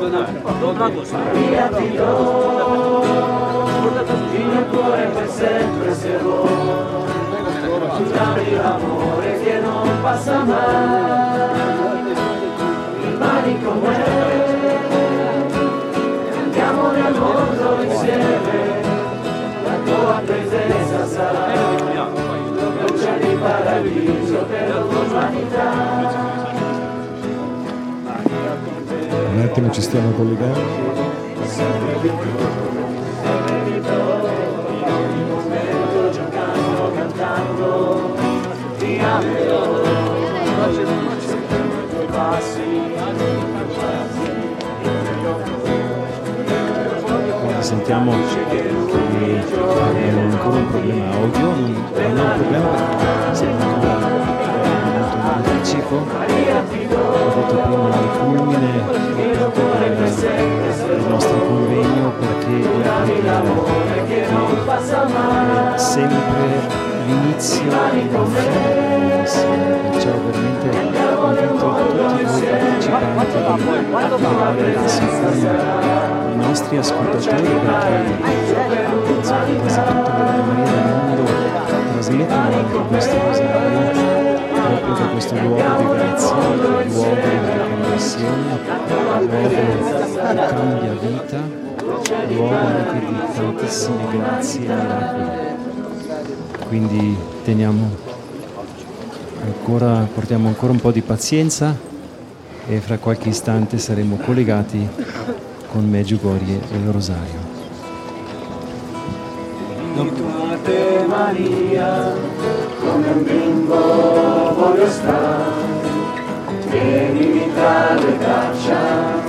Ti do, il mio cuore per sempre se vuoi, dammi l'amore che non passa mai, rimani con me, attimo ci stiamo collegando. Sentiamo che abbiamo ancora un problema audio, non è un problema perché anticipo. Ho detto prima il culmine del nostro convegno perché è sempre l'inizio e la fine perciò veramente invito tutti voi partecipanti di provare insieme i nostri ascoltatori perché quasi tutte le Maria del mondo trasmettono anche questo rosario da questo luogo di creazione, luogo di conversione, luogo che cambia vita, luogo anche di tantissime grazie e miracoli. Quindi teniamo ancora, portiamo ancora un po' di pazienza e fra qualche istante saremo collegati con Meggiugorie e il Rosario. te Maria, come un bimbo voglio stare, tienimi tra le braccia,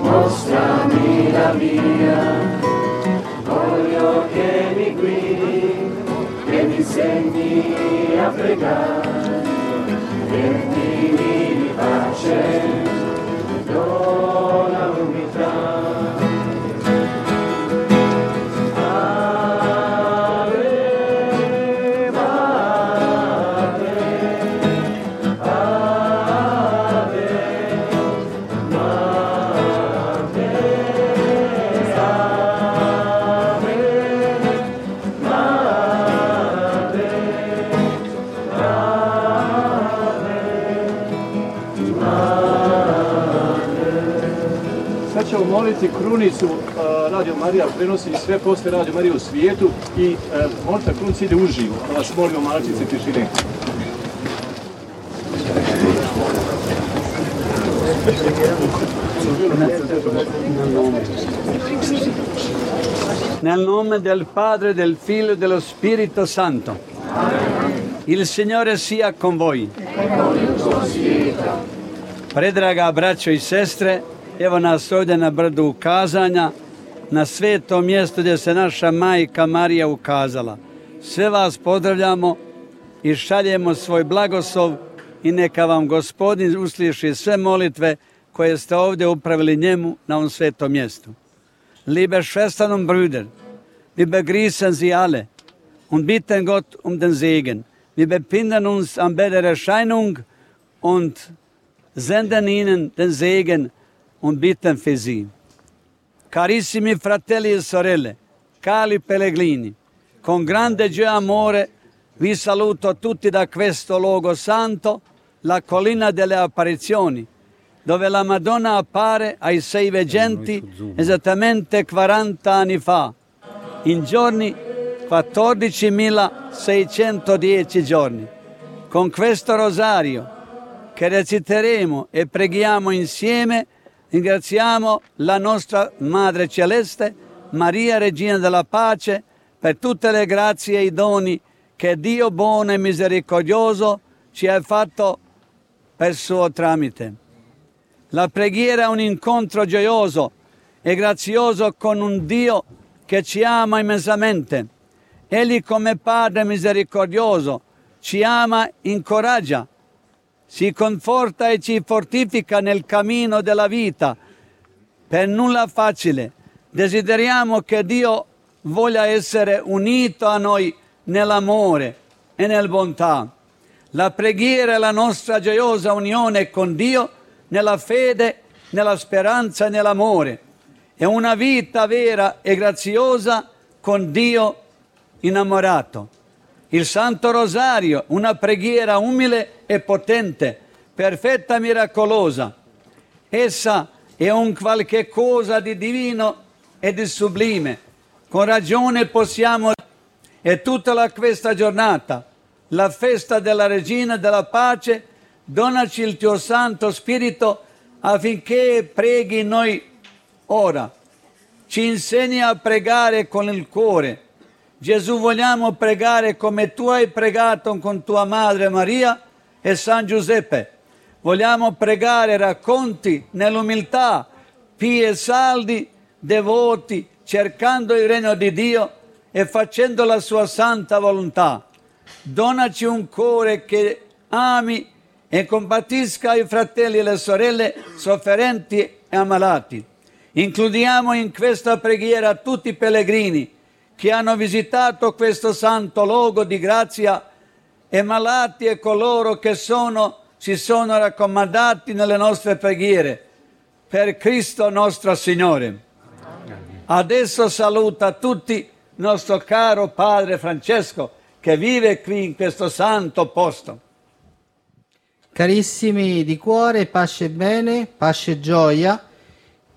mostrami la via, voglio che mi guidi, che mi insegni a pregare, vertimi di pace, moliti krunicu e, Radio Marija prenosi sve poste Radio Marije u svijetu i e, molita krunici ide uživo. Pa vas molimo malčice tišine. Nel nome del Padre, del Figlio e dello Spirito Santo. Il Signore sia con voi. Predraga braćo i sestre, evo nas ovdje na brdu ukazanja, na sveto mjesto gdje se naša majka Marija ukazala. Sve vas pozdravljamo i šaljemo svoj blagoslov i neka vam gospodin usliši sve molitve koje ste ovdje upravili njemu na ovom svetom mjestu. Liebe Schwestern und Brüder, wir begrüßen Sie alle und bitten Gott um den Segen. Wir befinden uns am Bett der Erscheinung und senden Ihnen den Segen und bitten Sie. Carissimi fratelli e sorelle, cari pellegrini, con grande gioia e amore vi saluto tutti da questo luogo santo, la collina delle apparizioni, dove la Madonna appare ai sei veggenti esattamente 40 anni fa, in giorni 14.610 giorni. Con questo rosario che reciteremo e preghiamo insieme, ringraziamo la nostra Madre Celeste, Maria Regina della Pace, per tutte le grazie e i doni che Dio buono e misericordioso ci ha fatto per suo tramite. La preghiera è un incontro gioioso e grazioso con un Dio che ci ama immensamente. Egli come Padre misericordioso ci ama, incoraggia, ci conforta e ci fortifica nel cammino della vita. Per nulla facile. Desideriamo che Dio voglia essere unito a noi nell'amore e nella bontà. La preghiera è la nostra gioiosa unione con Dio nella fede nella speranza e nell'amore. È una vita vera e graziosa con Dio innamorato. Il Santo Rosario, una preghiera umile e potente, perfetta e miracolosa. Essa è un qualche cosa di divino e di sublime. Con ragione possiamo e tutta la, questa giornata, la festa della Regina della Pace, donaci il tuo Santo Spirito affinché preghi noi ora. Ci insegni a pregare con il cuore. Gesù, vogliamo pregare come tu hai pregato con tua madre Maria e San Giuseppe. Vogliamo pregare racconti nell'umiltà, pii e saldi, devoti, cercando il regno di Dio e facendo la sua santa volontà. Donaci un cuore che ami e compatisca i fratelli e le sorelle sofferenti e ammalati. Includiamo in questa preghiera tutti i pellegrini che hanno visitato questo santo luogo di grazia e malati e coloro che sono, si sono raccomandati nelle nostre preghiere. Per Cristo nostro Signore. Adesso saluta tutti nostro caro Padre Francesco che vive qui in questo santo posto. Carissimi di cuore, pace e bene, pace e gioia,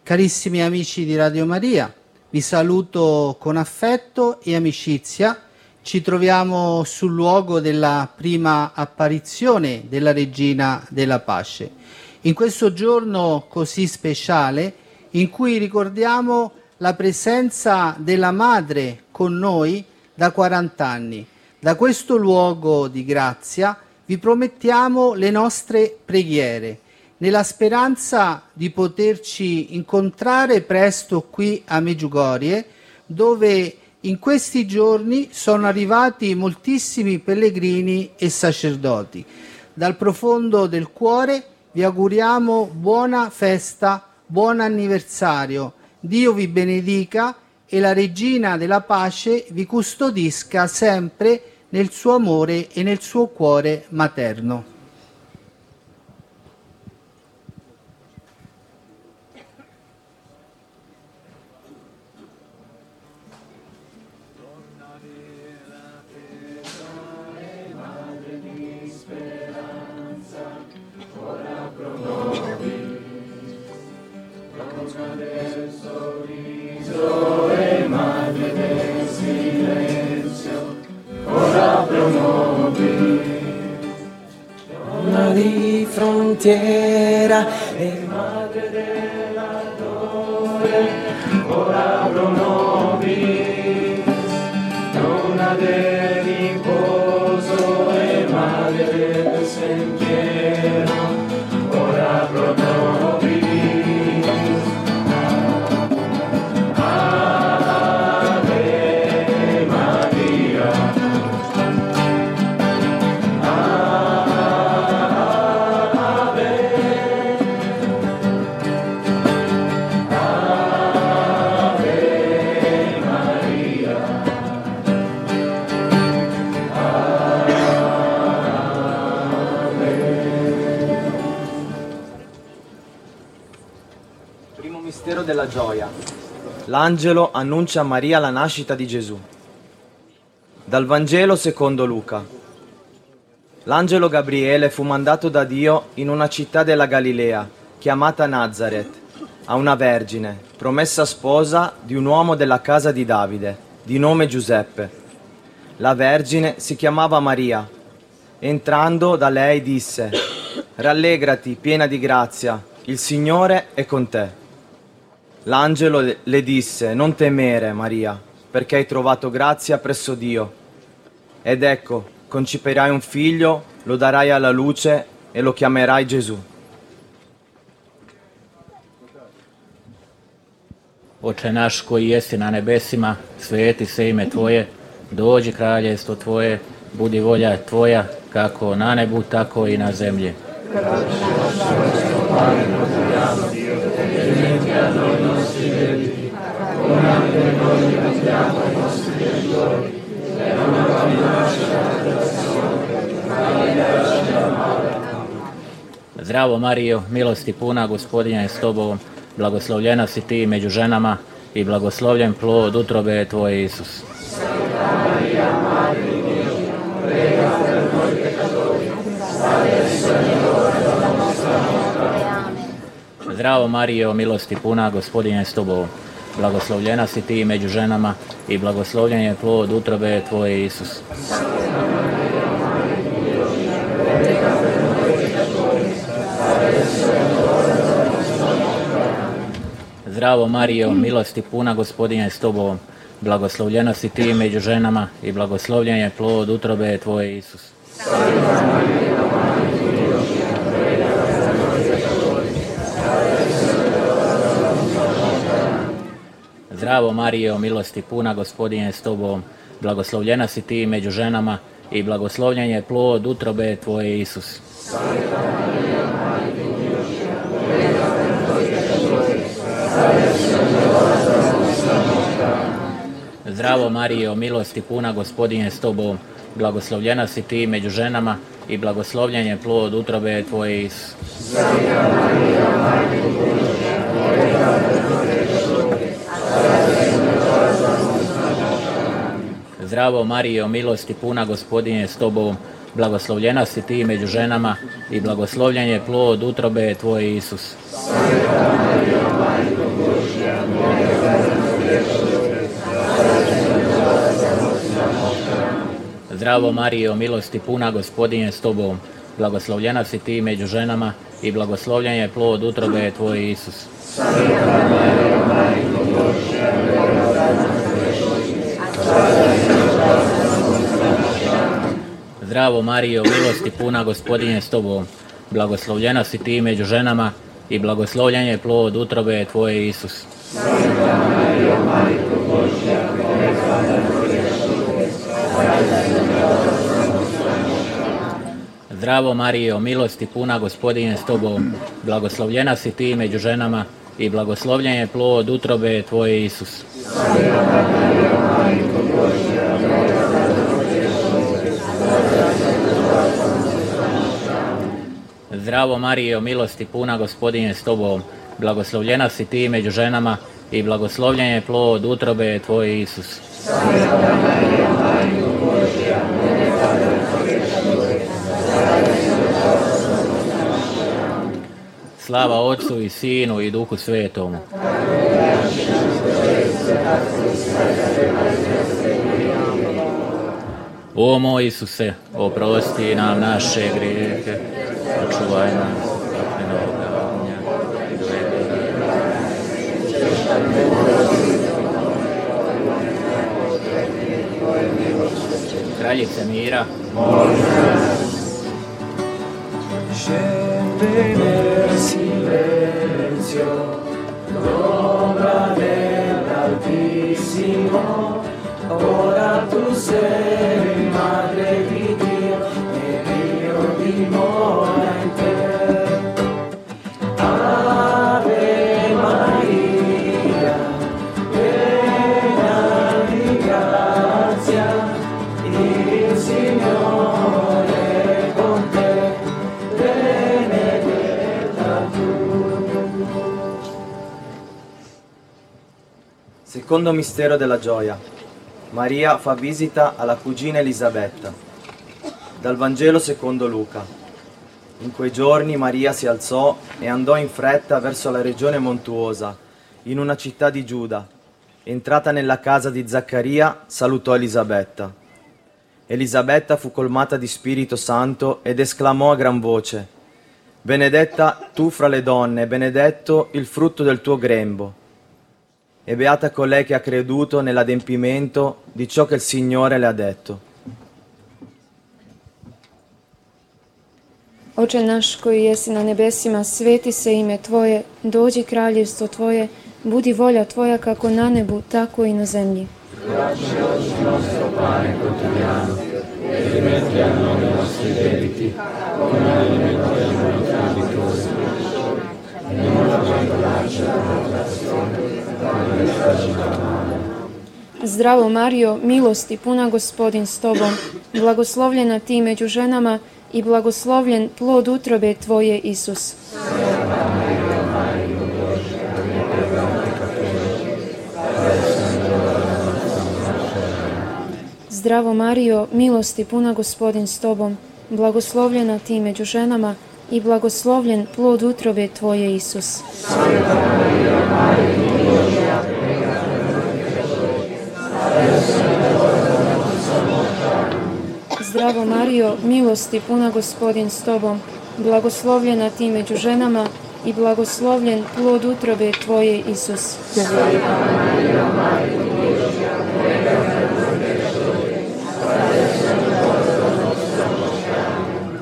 carissimi amici di Radio Maria, vi saluto con affetto e amicizia. Ci troviamo sul luogo della prima apparizione della Regina della Pace. In questo giorno così speciale in cui ricordiamo la presenza della Madre con noi da 40 anni. Da questo luogo di grazia vi promettiamo le nostre preghiere, nella speranza di poterci incontrare presto qui a Meggiugorie, dove in questi giorni sono arrivati moltissimi pellegrini e sacerdoti. Dal profondo del cuore vi auguriamo buona festa, buon anniversario. Dio vi benedica e la Regina della Pace vi custodisca sempre nel suo amore e nel suo cuore materno. mintiera. En madre de L'angelo annuncia a Maria la nascita di Gesù. Dal Vangelo secondo Luca. L'angelo Gabriele fu mandato da Dio in una città della Galilea, chiamata Nazareth, a una vergine, promessa sposa di un uomo della casa di Davide, di nome Giuseppe. La vergine si chiamava Maria. Entrando da lei disse, Rallegrati, piena di grazia, il Signore è con te. L'angelo le- disse, Non temere, Maria, perché hai trovato grazia presso Dio. Ed ecco, conciperai un figlio, lo darai alla luce e lo chiamerai Gesù. Oče naš koji jesi na nebesima, sveti se ime Tvoje, dođi kraljevstvo Tvoje, budi volja Tvoja, kako na nebu, tako i na zemlji. Zdravo Marijo, milosti puna, gospodin je s tobom, blagoslovljena si ti među ženama i blagoslovljen plod utrobe tvoje Isus. Zdravo Marijo, milosti puna, gospodin je s tobom, blagoslovljena si ti među ženama i blagoslovljen je plod utrobe tvoje Isus. Zdravo Marijo, milosti puna, gospodin s tobom, blagoslovljena si ti među ženama i blagoslovljen je plod utrobe tvoje Isus. Zdravo Marijo, milosti puna, gospodin je s tobom, blagoslovljena si ti među ženama i blagoslovljen je plod utrobe tvoje Isus. Zdravo Marijo, milosti puna, gospodin je s tobom, blagoslovljena si ti među ženama i blagoslovljen je plod utrobe tvoje Isus. Zdravo Marijo, milosti puna, gospodin je s tobom, blagoslovljena si ti među ženama i blagoslovljen je plod utrobe tvoje Isus. Zdravo Marijo, milosti puna, gospodin je s tobom, blagoslovljena si ti među ženama i blagoslovljen je plod utrobe tvoje Isus. Zdravo Marijo, milosti puna, gospodin je s tobom, blagoslovljena si ti među ženama i blagoslovljen je plod utrobe tvoje Isus. Zdravo Marijo, milosti puna, gospodin je s tobom, blagoslovljena si ti među ženama i blagoslovljen je plod utrobe tvoje Isus. Zdravo Marijo, milosti puna, gospodin s tobom, blagoslovljena si ti među ženama i blagoslovljen je plod utrobe tvoje Isus. Slava Otcu i Sinu i Duhu Svetomu. O moj Isuse, oprosti nam naše grijehe, i dovedi Kraljice mira, Scendere silenzio, l'ombra dell'Altissimo, ora tu sei madre di Secondo mistero della gioia. Maria fa visita alla cugina Elisabetta. Dal Vangelo secondo Luca. In quei giorni Maria si alzò e andò in fretta verso la regione montuosa, in una città di Giuda. Entrata nella casa di Zaccaria, salutò Elisabetta. Elisabetta fu colmata di Spirito Santo ed esclamò a gran voce, Benedetta tu fra le donne, benedetto il frutto del tuo grembo. E beata colei che ha creduto nell'adempimento di ciò che il Signore le ha detto. Oče naš koji jesi na nebesima, sveti se ime Tvoje, dođi kraljevstvo Tvoje, budi volja Tvoja kako na nebu, tako i na zemlji. Zdravo Mario, milosti puna gospodin s Tobom, blagoslovljena ti među ženama i blagoslovljen plod utrobe Tvoje, Isus. Zdravo Marijo, milosti puna gospodin s Tobom, blagoslovljena Ti među ženama i blagoslovljen plod utrobe Tvoje, Isus. Zdravo Marijo, milosti puna gospodin s Tobom, blagoslovljena Ti među ženama i blagoslovljen plod utrobe Tvoje, Isus.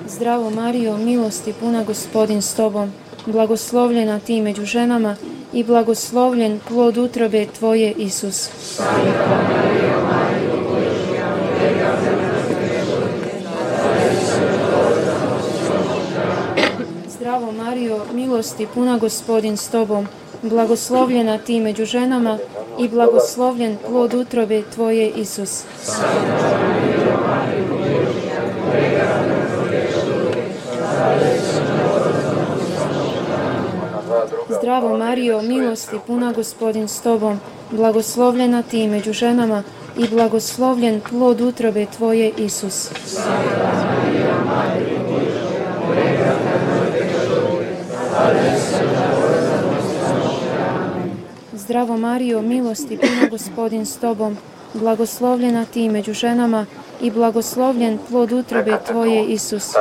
Zdravo Marijo, milosti puna gospodin s Tobom, blagoslovljena Ti među ženama i blagoslovljen plod utrobe Tvoje, Isus. Zdravo Marijo, milosti puna gospodin s Tobom, blagoslovljena Ti među ženama i blagoslovljen plod utrobe Tvoje, Isus. Zdravo Marijo, milosti puna gospodin s Tobom, blagoslovljena Ti među ženama i blagoslovljen plod utrobe Tvoje, Isus. Zdravo Marijo, milosti puna gospodin s Tobom, blagoslovljena Ti među ženama i blagoslovljen plod utrobe Tvoje, Isus.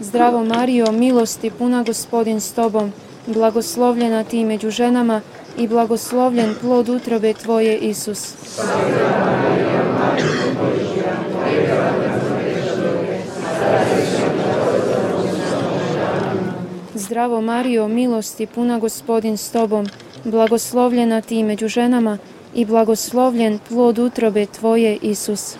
Zdravo Marijo, milosti puna gospodin s Tobom, blagoslovljena Ti među ženama i blagoslovljen plod utrobe Tvoje, Isus. Zdravo Marijo, milosti puna gospodin s Tobom, blagoslovljena Ti među ženama i blagoslovljen plod utrobe Tvoje, Isus.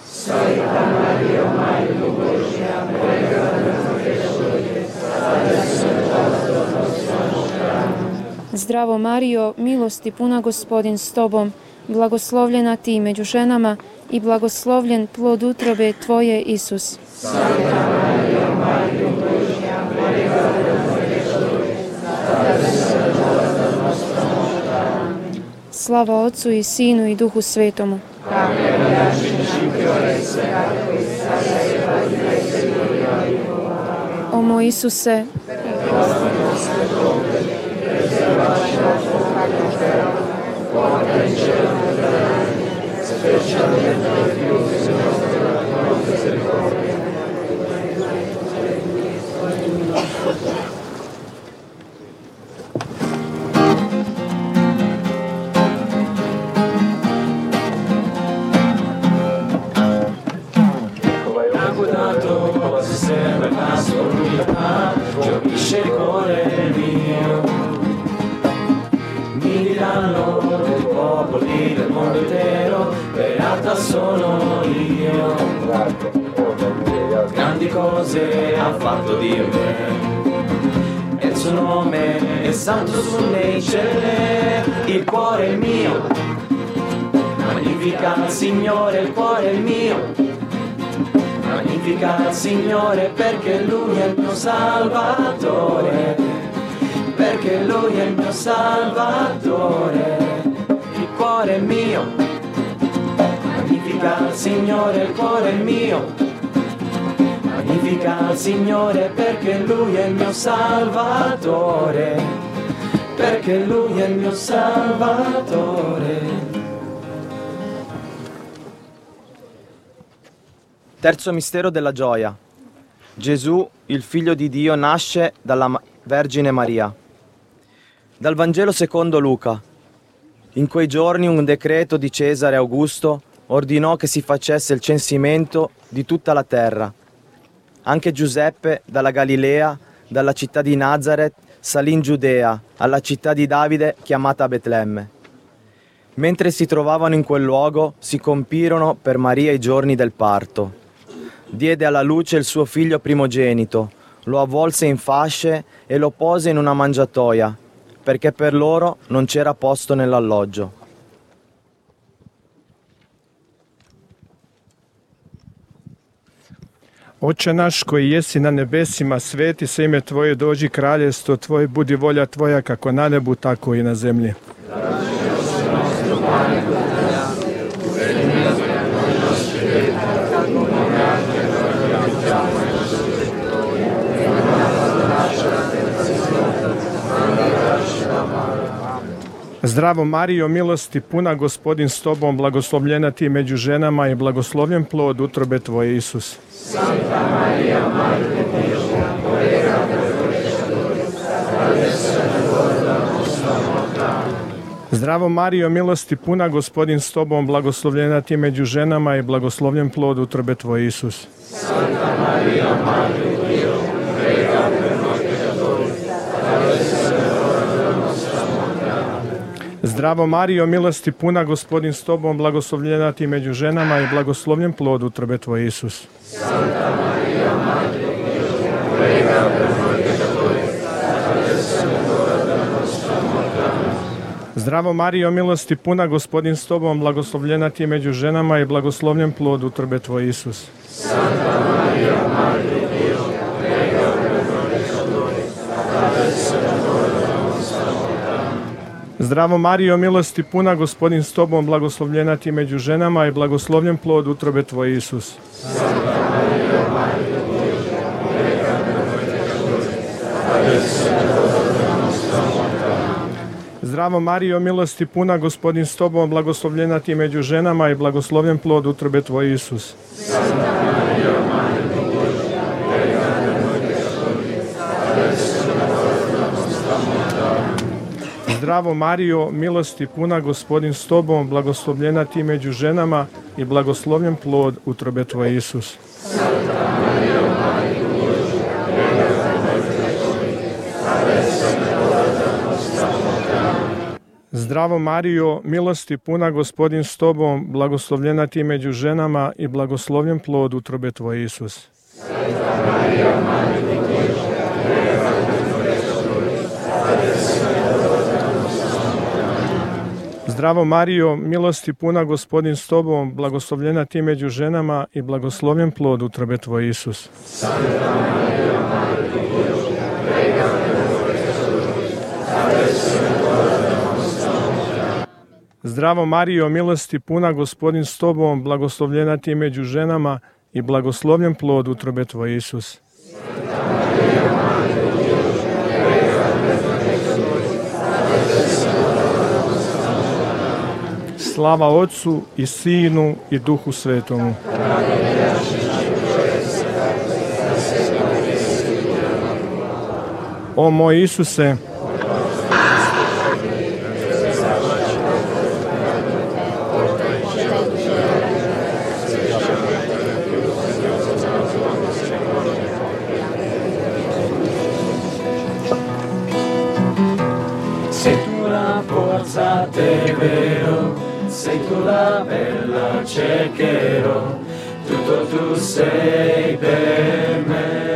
Zdravo Marijo, milosti puna gospodin s Tobom, blagoslovljena Ti među ženama i blagoslovljen plod utrobe Tvoje, Isus. Slava Otcu i Sinu i Duhu Svetomu. O moj Isuse, dato gioisce il cuore mio. Mi diranno tutti i popoli del mondo intero. Beata sono io. Grandi cose ha fatto Dio. E il suo nome è santo su nei cieli. Il cuore mio. Magnifica il Signore il cuore mio Magnifica il Signore perché Lui è il mio Salvatore, perché Lui è il mio Salvatore, il cuore mio. Magnifica il Signore, il cuore mio. Magnifica il Signore perché Lui è il mio Salvatore, perché Lui è il mio Salvatore. Terzo mistero della gioia. Gesù, il figlio di Dio, nasce dalla Vergine Maria. Dal Vangelo secondo Luca. In quei giorni un decreto di Cesare Augusto ordinò che si facesse il censimento di tutta la terra. Anche Giuseppe, dalla Galilea, dalla città di Nazareth, salì in Giudea, alla città di Davide chiamata Betlemme. Mentre si trovavano in quel luogo, si compirono per Maria i giorni del parto diede alla luce il suo figlio primogenito, lo avvolse in fasce e lo pose in una mangiatoia, perché per loro non c'era posto nell'alloggio. Oče naš koji jesi na nebesima, sveti se ime Tvoje, dođi kraljestvo Tvoje, budi volja Tvoja kako na nebu, tako i na zemlji. Zdravo Marijo, milosti puna, gospodin s tobom, blagoslovljena ti među ženama i blagoslovljen plod utrobe tvoje, Isus. Santa Maria, Madre Dio, Zdravo Marijo, milosti puna, gospodin s tobom, blagoslovljena ti među ženama i blagoslovljen plod utrobe tvoje, Isus. Santa Maria, Madre Zdravo Marijo, milosti puna, gospodin s tobom, blagoslovljena ti među ženama i blagoslovljen plod utrobe tvoje, Isus. Santa Maria, adesso Zdravo Marijo, milosti puna, gospodin s tobom, blagoslovljena ti među ženama i blagoslovljen plod utrobe tvoje, Isus. Santa Maria, Madre Dio, prega per noi peccatori, adesso Zdravo Marijo, milosti puna, gospodin s tobom, blagoslovljena ti među ženama i blagoslovljen plod utrobe tvoje, Isus. Zdravo Marijo, milosti puna, gospodin s tobom, blagoslovljena ti među ženama i blagoslovljen plod utrobe tvoje, Isus. Santa Maria, Madre Dio, prega per noi peccatori, adesso Zdravo Marijo, milosti puna, gospodin s tobom, blagoslovljena ti među ženama i blagoslovljen plod utrobe tvoje, Isus. Zdravo Marijo, milosti puna, gospodin s tobom, blagoslovljena ti među ženama i blagoslovljen plod utrobe tvoje, Isus. Santa Maria, Madre Dio, prega per noi peccatori, adesso Zdravo Marijo, milosti puna, gospodin s tobom, blagoslovljena ti među ženama i blagoslovljen plod utrobe tvoje, Isus. Santa Maria, Zdravo Marijo, milosti puna, gospodin s tobom, blagoslovljena ti među ženama i blagoslovljen plod utrobe tvoje, Isus. Slava Otcu i Sinu i Duhu Svetomu. O moj Isuse, cercherò, tutto tu sei per me.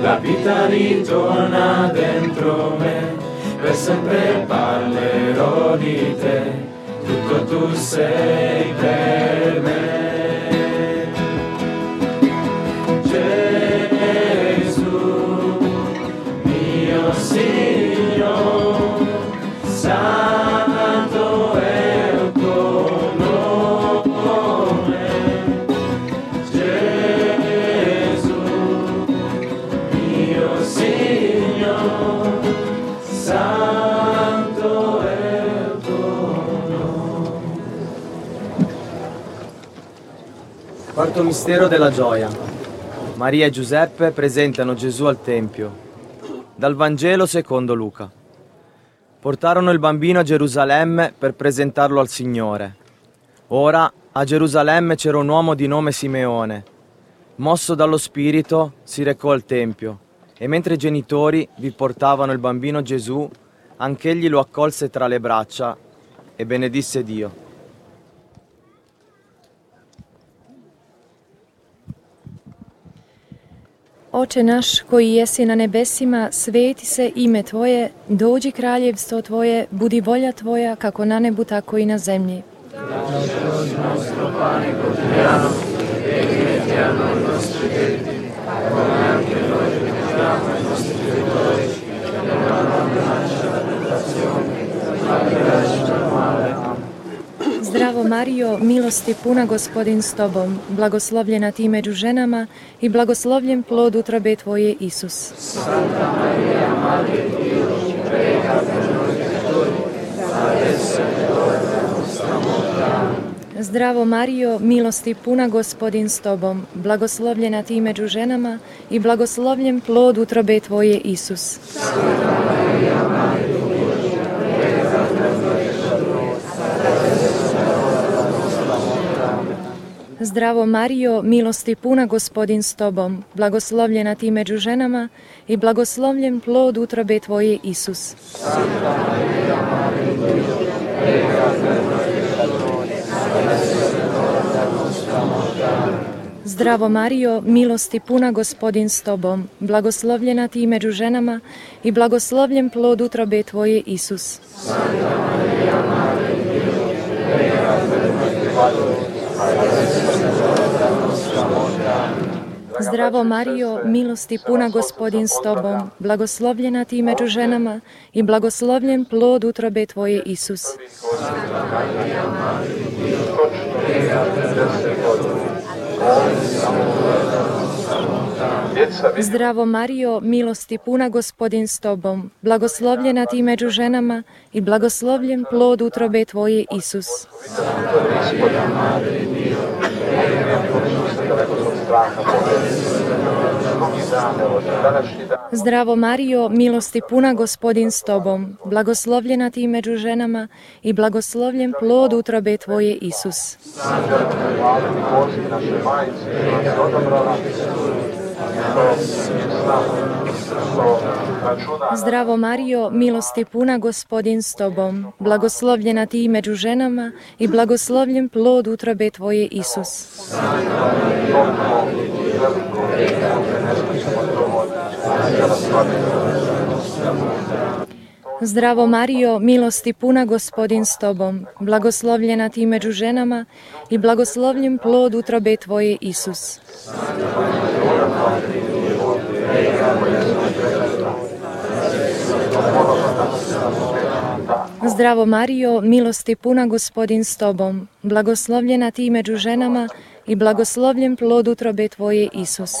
La vita ritorna dentro me, per sempre parlerò di te, tutto tu sei per me. Quarto mistero della gioia. Maria e Giuseppe presentano Gesù al Tempio. Dal Vangelo secondo Luca. Portarono il bambino a Gerusalemme per presentarlo al Signore. Ora a Gerusalemme c'era un uomo di nome Simeone. Mosso dallo Spirito, si recò al Tempio e mentre i genitori vi portavano il bambino Gesù, anch'egli lo accolse tra le braccia e benedisse Dio. Oče naš koji jesi na nebesima, sveti se ime Tvoje, dođi kraljevstvo Tvoje, budi volja Tvoja kako na nebu tako i na zemlji. Zdravo Marijo, milosti puna gospodin s tobom, blagoslovljena ti među ženama i blagoslovljen plod utrobe tvoje Isus. Zdravo Marijo, milosti puna gospodin s tobom, blagoslovljena ti među ženama i blagoslovljen plod utrobe tvoje Isus. Zdravo Marijo, milosti puna gospodin s tobom, blagoslovljena ti među ženama i blagoslovljen plod utrobe tvoje Isus. Zdravo Marijo, milosti puna gospodin s tobom, blagoslovljena ti među ženama i blagoslovljen plod utrobe tvoje Isus. Zdravo Marijo, milosti puna gospodin s tobom, blagoslovljena ti među ženama i blagoslovljen plod utrobe tvoje Isus. Zdravo Marijo, milosti puna gospodin s tobom, blagoslovljena ti među ženama i blagoslovljen plod utrobe tvoje Isus. Zdravo Marijo, milosti puna gospodin s tobom, blagoslovljena ti među ženama i blagoslovljen plod utrobe tvoje Isus. Zdravo Marijo, milosti puna gospodin s tobom, blagoslovljena ti među ženama i blagoslovljen plod utrobe tvoje Isus. Zdravo Marijo, milosti puna gospodin s tobom, blagoslovljena ti među ženama i blagoslovljen plod utrobe tvoje Isus. Zdravo Marijo, milosti puna gospodin s tobom, blagoslovljena ti među ženama i blagoslovljen plod utrobe tvoje Isus.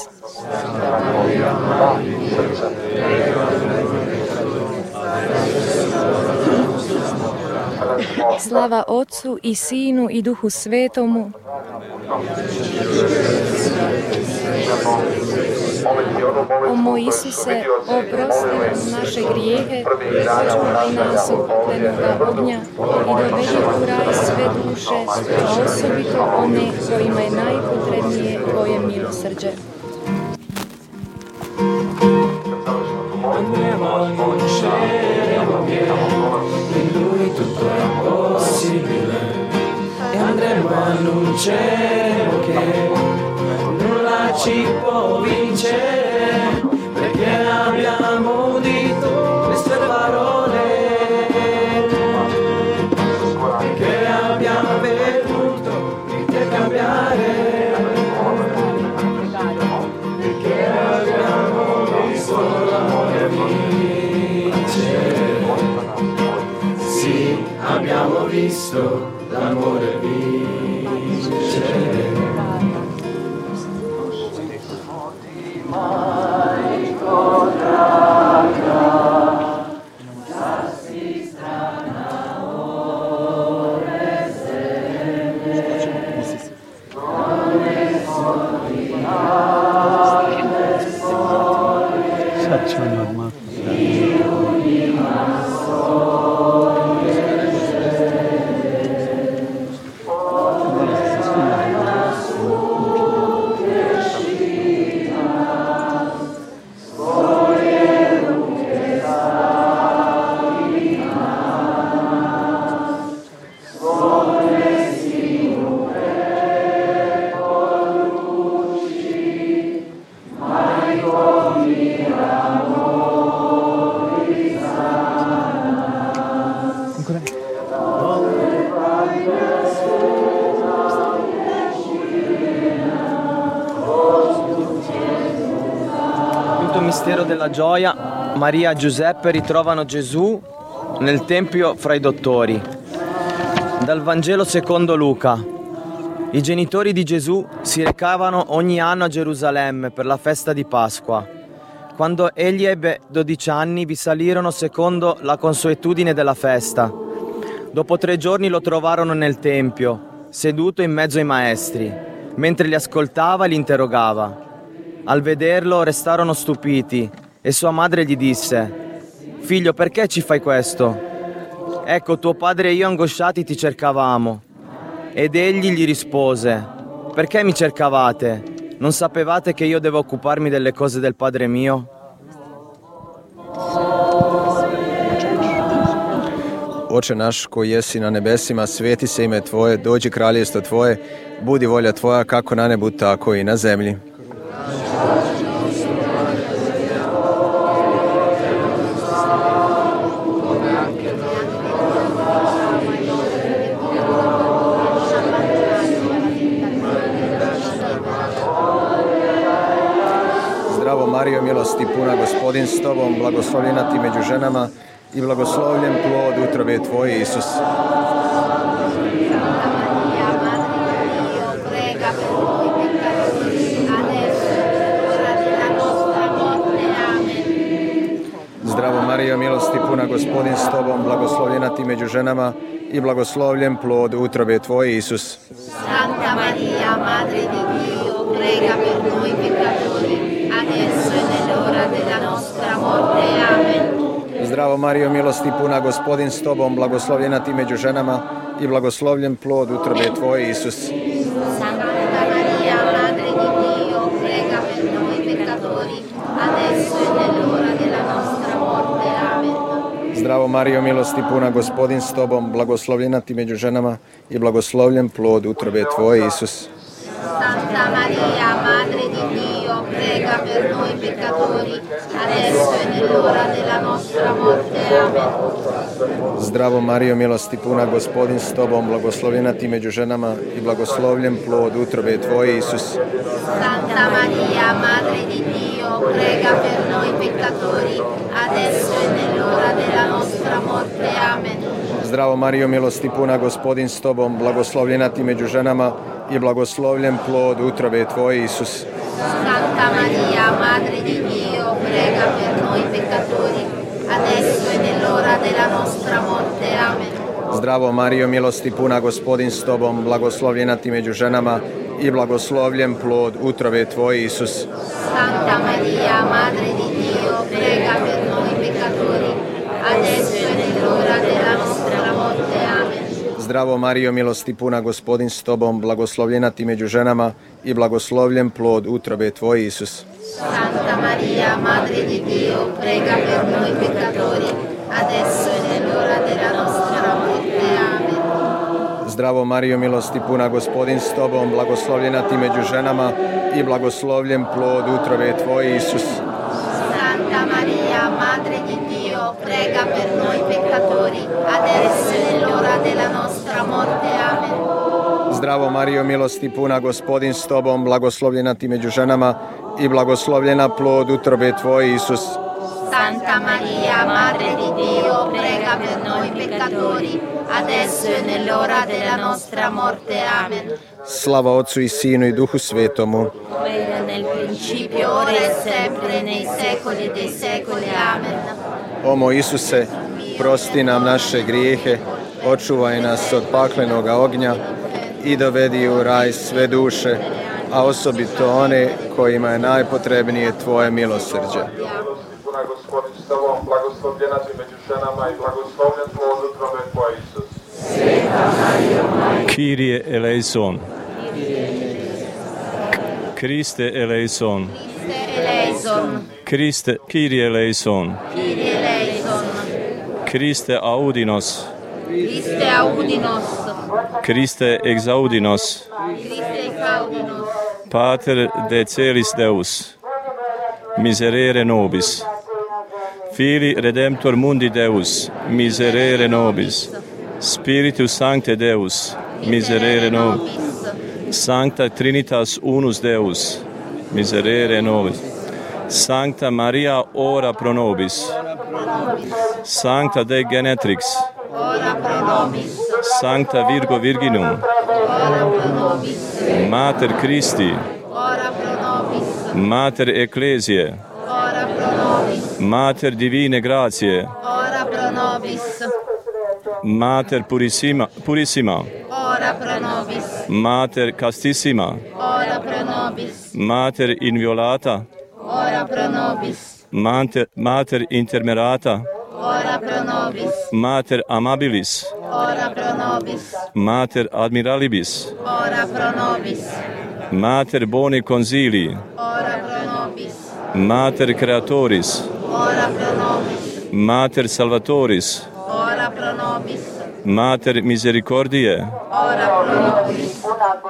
Slava Otcu i Sinu i Duhu Svetomu. O moj Isuse, oprosti nam naše grijehe, sačuvaj nas od poklenoga ognja i dovedi u raj sve duše, a osobito one kojima je najpotrebnije Tvoje milosrđe. Andremo vinceremo gioia, Maria e Giuseppe ritrovano Gesù nel Tempio fra i dottori. Dal Vangelo secondo Luca. I genitori di Gesù si recavano ogni anno a Gerusalemme per la festa di Pasqua. Quando egli ebbe 12 anni vi salirono secondo la consuetudine della festa. Dopo tre giorni lo trovarono nel Tempio, seduto in mezzo ai maestri. Mentre li ascoltava li interrogava. Al vederlo restarono stupiti e sua madre gli disse, Figlio, perché ci fai questo? Ecco, tuo padre e io angosciati ti cercavamo. Ed egli gli rispose, Perché mi cercavate? Non sapevate che io devo occuparmi delle cose del Padre mio? Oče naš koji jesi na nebesima, sveti se ime Tvoje, dođi kraljestvo Tvoje, budi volja Tvoja kako na nebu, tako i na zemlji. Puna, gospodin s Tobom, blagoslovljena ti među ženama i blagoslovljen plod utrobe Tvoje, Isus. Zdravo Mario, milosti puna, gospodin s Tobom, blagoslovljena ti među ženama i blagoslovljen plod utrobe Tvoje, Isus. Santa Maria, Madre di Dio, prega per noi peccatori, adesso e nell'ora della nostra morte. Amen. Zdravo Mario, milosti puna, gospodin s Tobom, blagoslovljena ti među ženama i blagoslovljen plod utrobe Tvoje, Isus. E. Zdravo Mario, milosti puna, gospodin s Tobom, blagoslovljena ti među ženama i blagoslovljen plod utrobe Tvoje, Isus. Santa Maria, Madre di prega per noi peccatori, adesso e nell'ora della nostra morte. Amen. Zdravo Mario, milosti puna, gospodin s Tobom, blagoslovljena ti među ženama i blagoslovljen plod utrobe Tvoje, Isus. Santa Maria, Madre di Dio, prega per noi peccatori, adesso e nell'ora della nostra morte. Amen. Zdravo Mario, milosti puna, gospodin s Tobom, blagoslovljena ti među ženama i blagoslovljen plod utrobe Tvoje, Isus. Santa Maria, Madre di Dio, prega per noi peccatori, adesso e nell'ora della nostra morte. Amen. Zdravo Mario, milosti puna, gospodin s Tobom, blagoslovljena ti među ženama i blagoslovljen plod utrobe Tvoje, Isus. Santa Maria, Madre di Dio, prega per noi peccatori, adesso e nell'ora della nostra morte. Amen. Zdravo Mario, milosti puna, gospodin s Tobom, blagoslovljena ti među ženama i blagoslovljen plod utrobe Tvoje, Isus. Santa Maria, Madre di Dio, prega per noi peccatori, adesso e nell'ora della nostra morte. Amen. Zdravo Mario, milosti puna, gospodin s Tobom, blagoslovljena ti među ženama i blagoslovljen plod utrobe Tvoje, Isus. Santa Maria, Madre di Dio, prega per noi peccatori, adesso e della nostra morte. Amen. Zdravo Mario, milosti puna, gospodin s Tobom, blagoslovljena ti među ženama i blagoslovljena plod utrobe Tvoje, Isus. Santa Maria, Madre di Dio, prega per noi peccatori, adesso e nell'ora della nostra morte. Amen. Slava Otcu i Sinu i Duhu Svetomu. Come era nel principio, ora e sempre, nei secoli dei secoli. Amen. O moj Isuse, prosti nam naše grijehe, očuvaj nas od paklenog ognja i dovedi u raj sve duše, a osobito one kojima je najpotrebnije Tvoje milosrđe. Puna gospodin s tobom, blagoslovljena ti među ženama i blagoslovljen plod utrobe Tvoje, Isus. Kyrie eleison. Kriste eleison. Eleison, Kriste, Kyrie eleison. Kyrie eleison, Kriste audinos. Christe audi nos. Christe exaudi nos. Christe exaudi nos. Pater de celis Deus, miserere nobis. Fili redemptor mundi Deus, miserere nobis. Spiritus Sancte Deus, miserere nobis. Sancta Trinitas Unus Deus, miserere nobis. Sancta Maria ora pro nobis. Sancta De Genetrix, nobis. Sancta Virgo Virginum, ora pro nobis. Mater Christi, ora pro nobis. Mater Ecclesiae, ora pro nobis. Mater Divine Gratiae, ora pro nobis. Mater Purissima, Purissima, ora pro nobis. Mater Castissima, ora pro nobis. Mater Inviolata, ora pro nobis. Mater, mater Intermerata, Ora pro nobis. Mater amabilis. Ora pro nobis. Mater admiralibis. Ora pro nobis. Mater boni consili. Ora pro nobis. Mater creatoris. Ora pro nobis. Mater salvatoris. Ora pro nobis. Mater misericordiae. Ora pro nobis.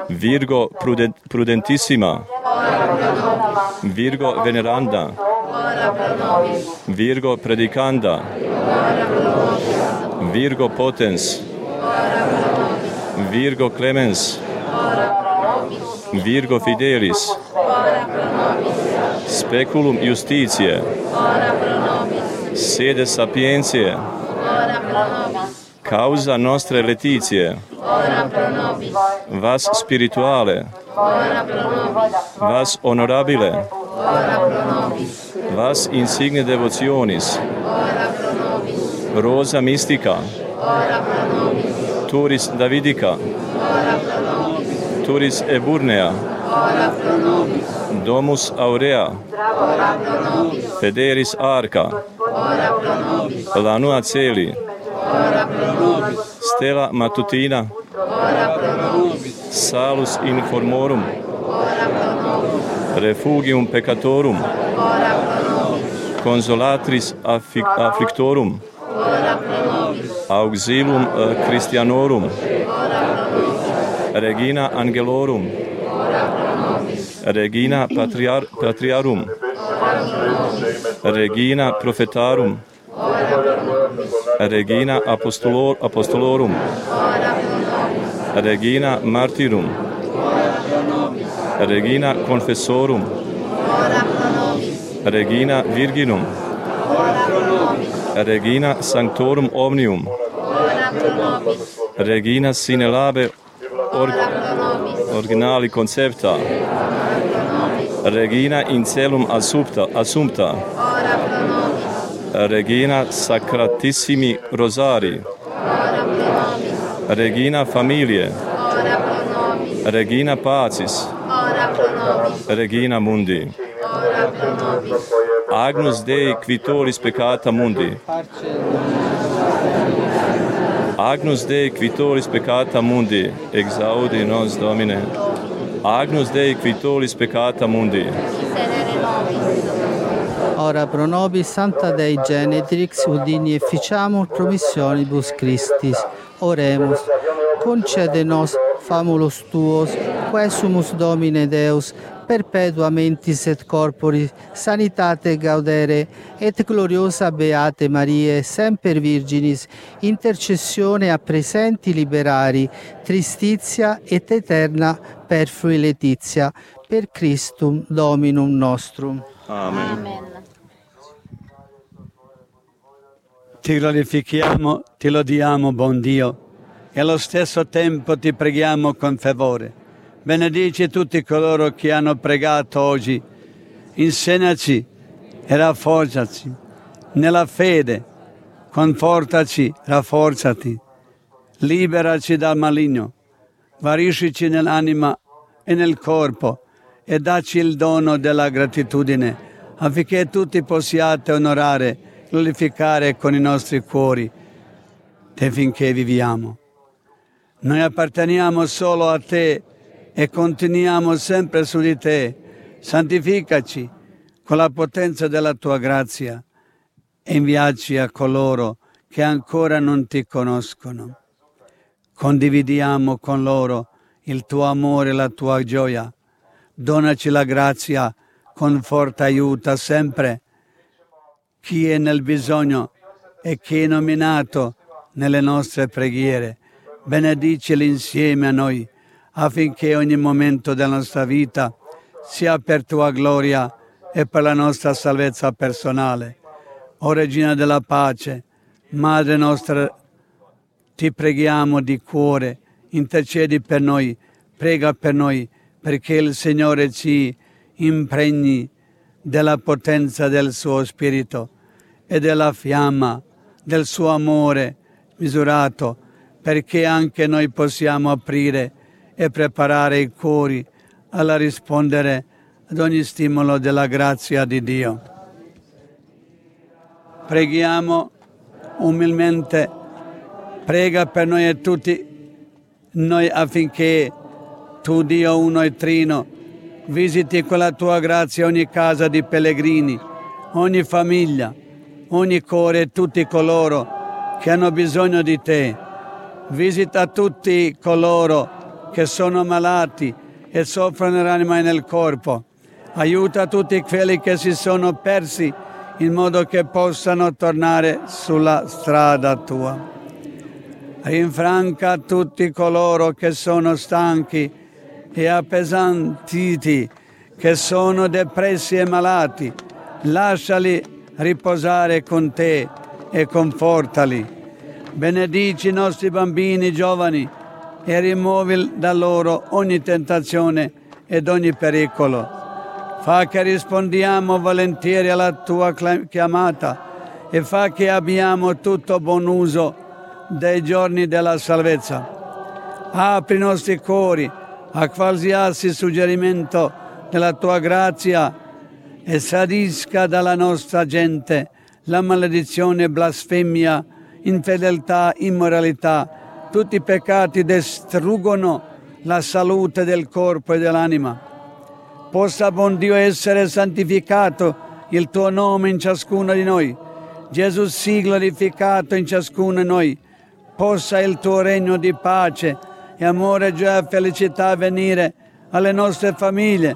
Virgo prudent, prudentissima. Ora pro nobis. Virgo veneranda. Ora pro nobis. Virgo predicanda. Virgo potens, Virgo clemens, Virgo fidelis, speculum justitiae, sede sapientiae, causa nostre letitie, vas spirituale, vas honorabile, vas insigne devotionis, Rosa Mystica, ora pro nobis. Turis Davidica, ora pro nobis. Turis Eburnea, ora pro nobis. Domus Aurea, ora pro nobis. Federis Arca, ora pro nobis. Lanua Celi, ora pro nobis. Stella Matutina, ora pro nobis. Salus Informorum, ora pro nobis. Refugium Peccatorum, ora pro nobis. Consolatris afflictorum, ora pro nobis. Auxilium eh, Christianorum, ora pro nobis. Regina Angelorum, ora pro nobis. Regina Patriar Patriarum, ora pro nobis. Regina Prophetarum, ora pro nobis. Regina Apostolor Apostolorum, ora pro nobis. Regina Martyrum, ora pro nobis. Regina Confessorum, ora pro nobis. Regina Virginum, Regina sanctorum omnium. Regina sine labe or originali concepta. Regina in celum assumpta. assumpta. Regina sacratissimi rosari. Regina familie. Regina pacis. Regina mundi. Ora pro nobis. Agnus Dei quitoris peccata mundi. Agnus Dei quitoris peccata mundi, exaudi nos Domine. Agnus Dei quitoris peccata mundi. Ora pro nobis Santa Dei Genetrix, udini efficiamur promissionibus Christis. Oremus. Concede nos famulus tuos, quesumus Domine Deus, perpetua mentis et corporis sanitate gaudere et gloriosa beate Marie semper virginis intercessione a presenti liberari tristizia et eterna perfrui letizia per Christum Dominum nostrum Amen. Ti glorifichiamo, ti lodiamo, buon Dio, e allo stesso tempo ti preghiamo con favore. Benedici tutti coloro che hanno pregato oggi. Insegnaci e rafforzaci nella fede. Confortaci, rafforzati. Liberaci dal maligno. Guariscici nell'anima e nel corpo e dacci il dono della gratitudine affinché tutti possiate onorare glorificare con i nostri cuori te finché viviamo. Noi apparteniamo solo a te e continuiamo sempre su di te. Santificaci con la potenza della tua grazia e inviaci a coloro che ancora non ti conoscono. Condividiamo con loro il tuo amore e la tua gioia. Donaci la grazia, conforta, aiuta sempre chi è nel bisogno e chi è nominato nelle nostre preghiere. Benedicili insieme a noi affinché ogni momento della nostra vita sia per tua gloria e per la nostra salvezza personale. O Regina della Pace, Madre nostra, ti preghiamo di cuore, intercedi per noi, prega per noi, perché il Signore ci impregni della potenza del suo Spirito e della fiamma del suo amore misurato, perché anche noi possiamo aprire e preparare i cuori alla rispondere ad ogni stimolo della grazia di Dio. Preghiamo umilmente, prega per noi e tutti noi affinché tu Dio uno e trino visiti con la tua grazia ogni casa di pellegrini, ogni famiglia, ogni cuore e tutti coloro che hanno bisogno di te. Visita tutti coloro che sono malati e soffrono nell'anima e nel corpo. Aiuta tutti quelli che si sono persi in modo che possano tornare sulla strada tua. Rinfranca tutti coloro che sono stanchi e appesantiti, che sono depressi e malati. Lasciali riposare con te e confortali. Benedici i nostri bambini giovani e rimuovi da loro ogni tentazione ed ogni pericolo. Fa che rispondiamo volentieri alla tua chiamata e fa che abbiamo tutto buon uso dei giorni della salvezza. Apri i nostri cuori a qualsiasi suggerimento della tua grazia e sadisca dalla nostra gente la maledizione, blasfemia, infedeltà, immoralità. Tutti i peccati distruggono la salute del corpo e dell'anima. Possa, buon Dio, essere santificato il tuo nome in ciascuno di noi. Gesù sia glorificato in ciascuno di noi. Possa il tuo regno di pace e amore, gioia e felicità venire alle nostre famiglie,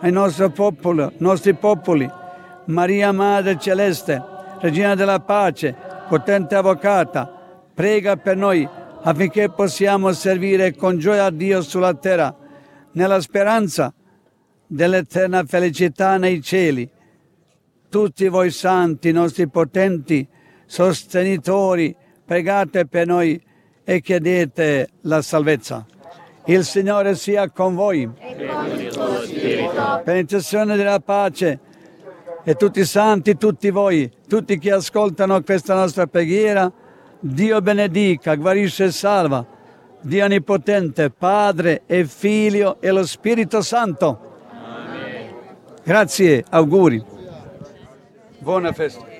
ai nostri popoli, nostri popoli. Maria Madre Celeste, Regina della Pace, potente Avvocata, prega per noi affinché possiamo servire con gioia Dio sulla terra, nella speranza dell'eterna felicità nei cieli. Tutti voi santi, nostri potenti sostenitori, pregate per noi e chiedete la salvezza. Il Signore sia con voi. Per intercessione della pace e tutti i santi, tutti voi, tutti che ascoltano questa nostra preghiera, Dio benedica, guarisce e salva. Dio Onnipotente, Padre e Figlio e lo Spirito Santo. Amen. Grazie, auguri. Buona festa.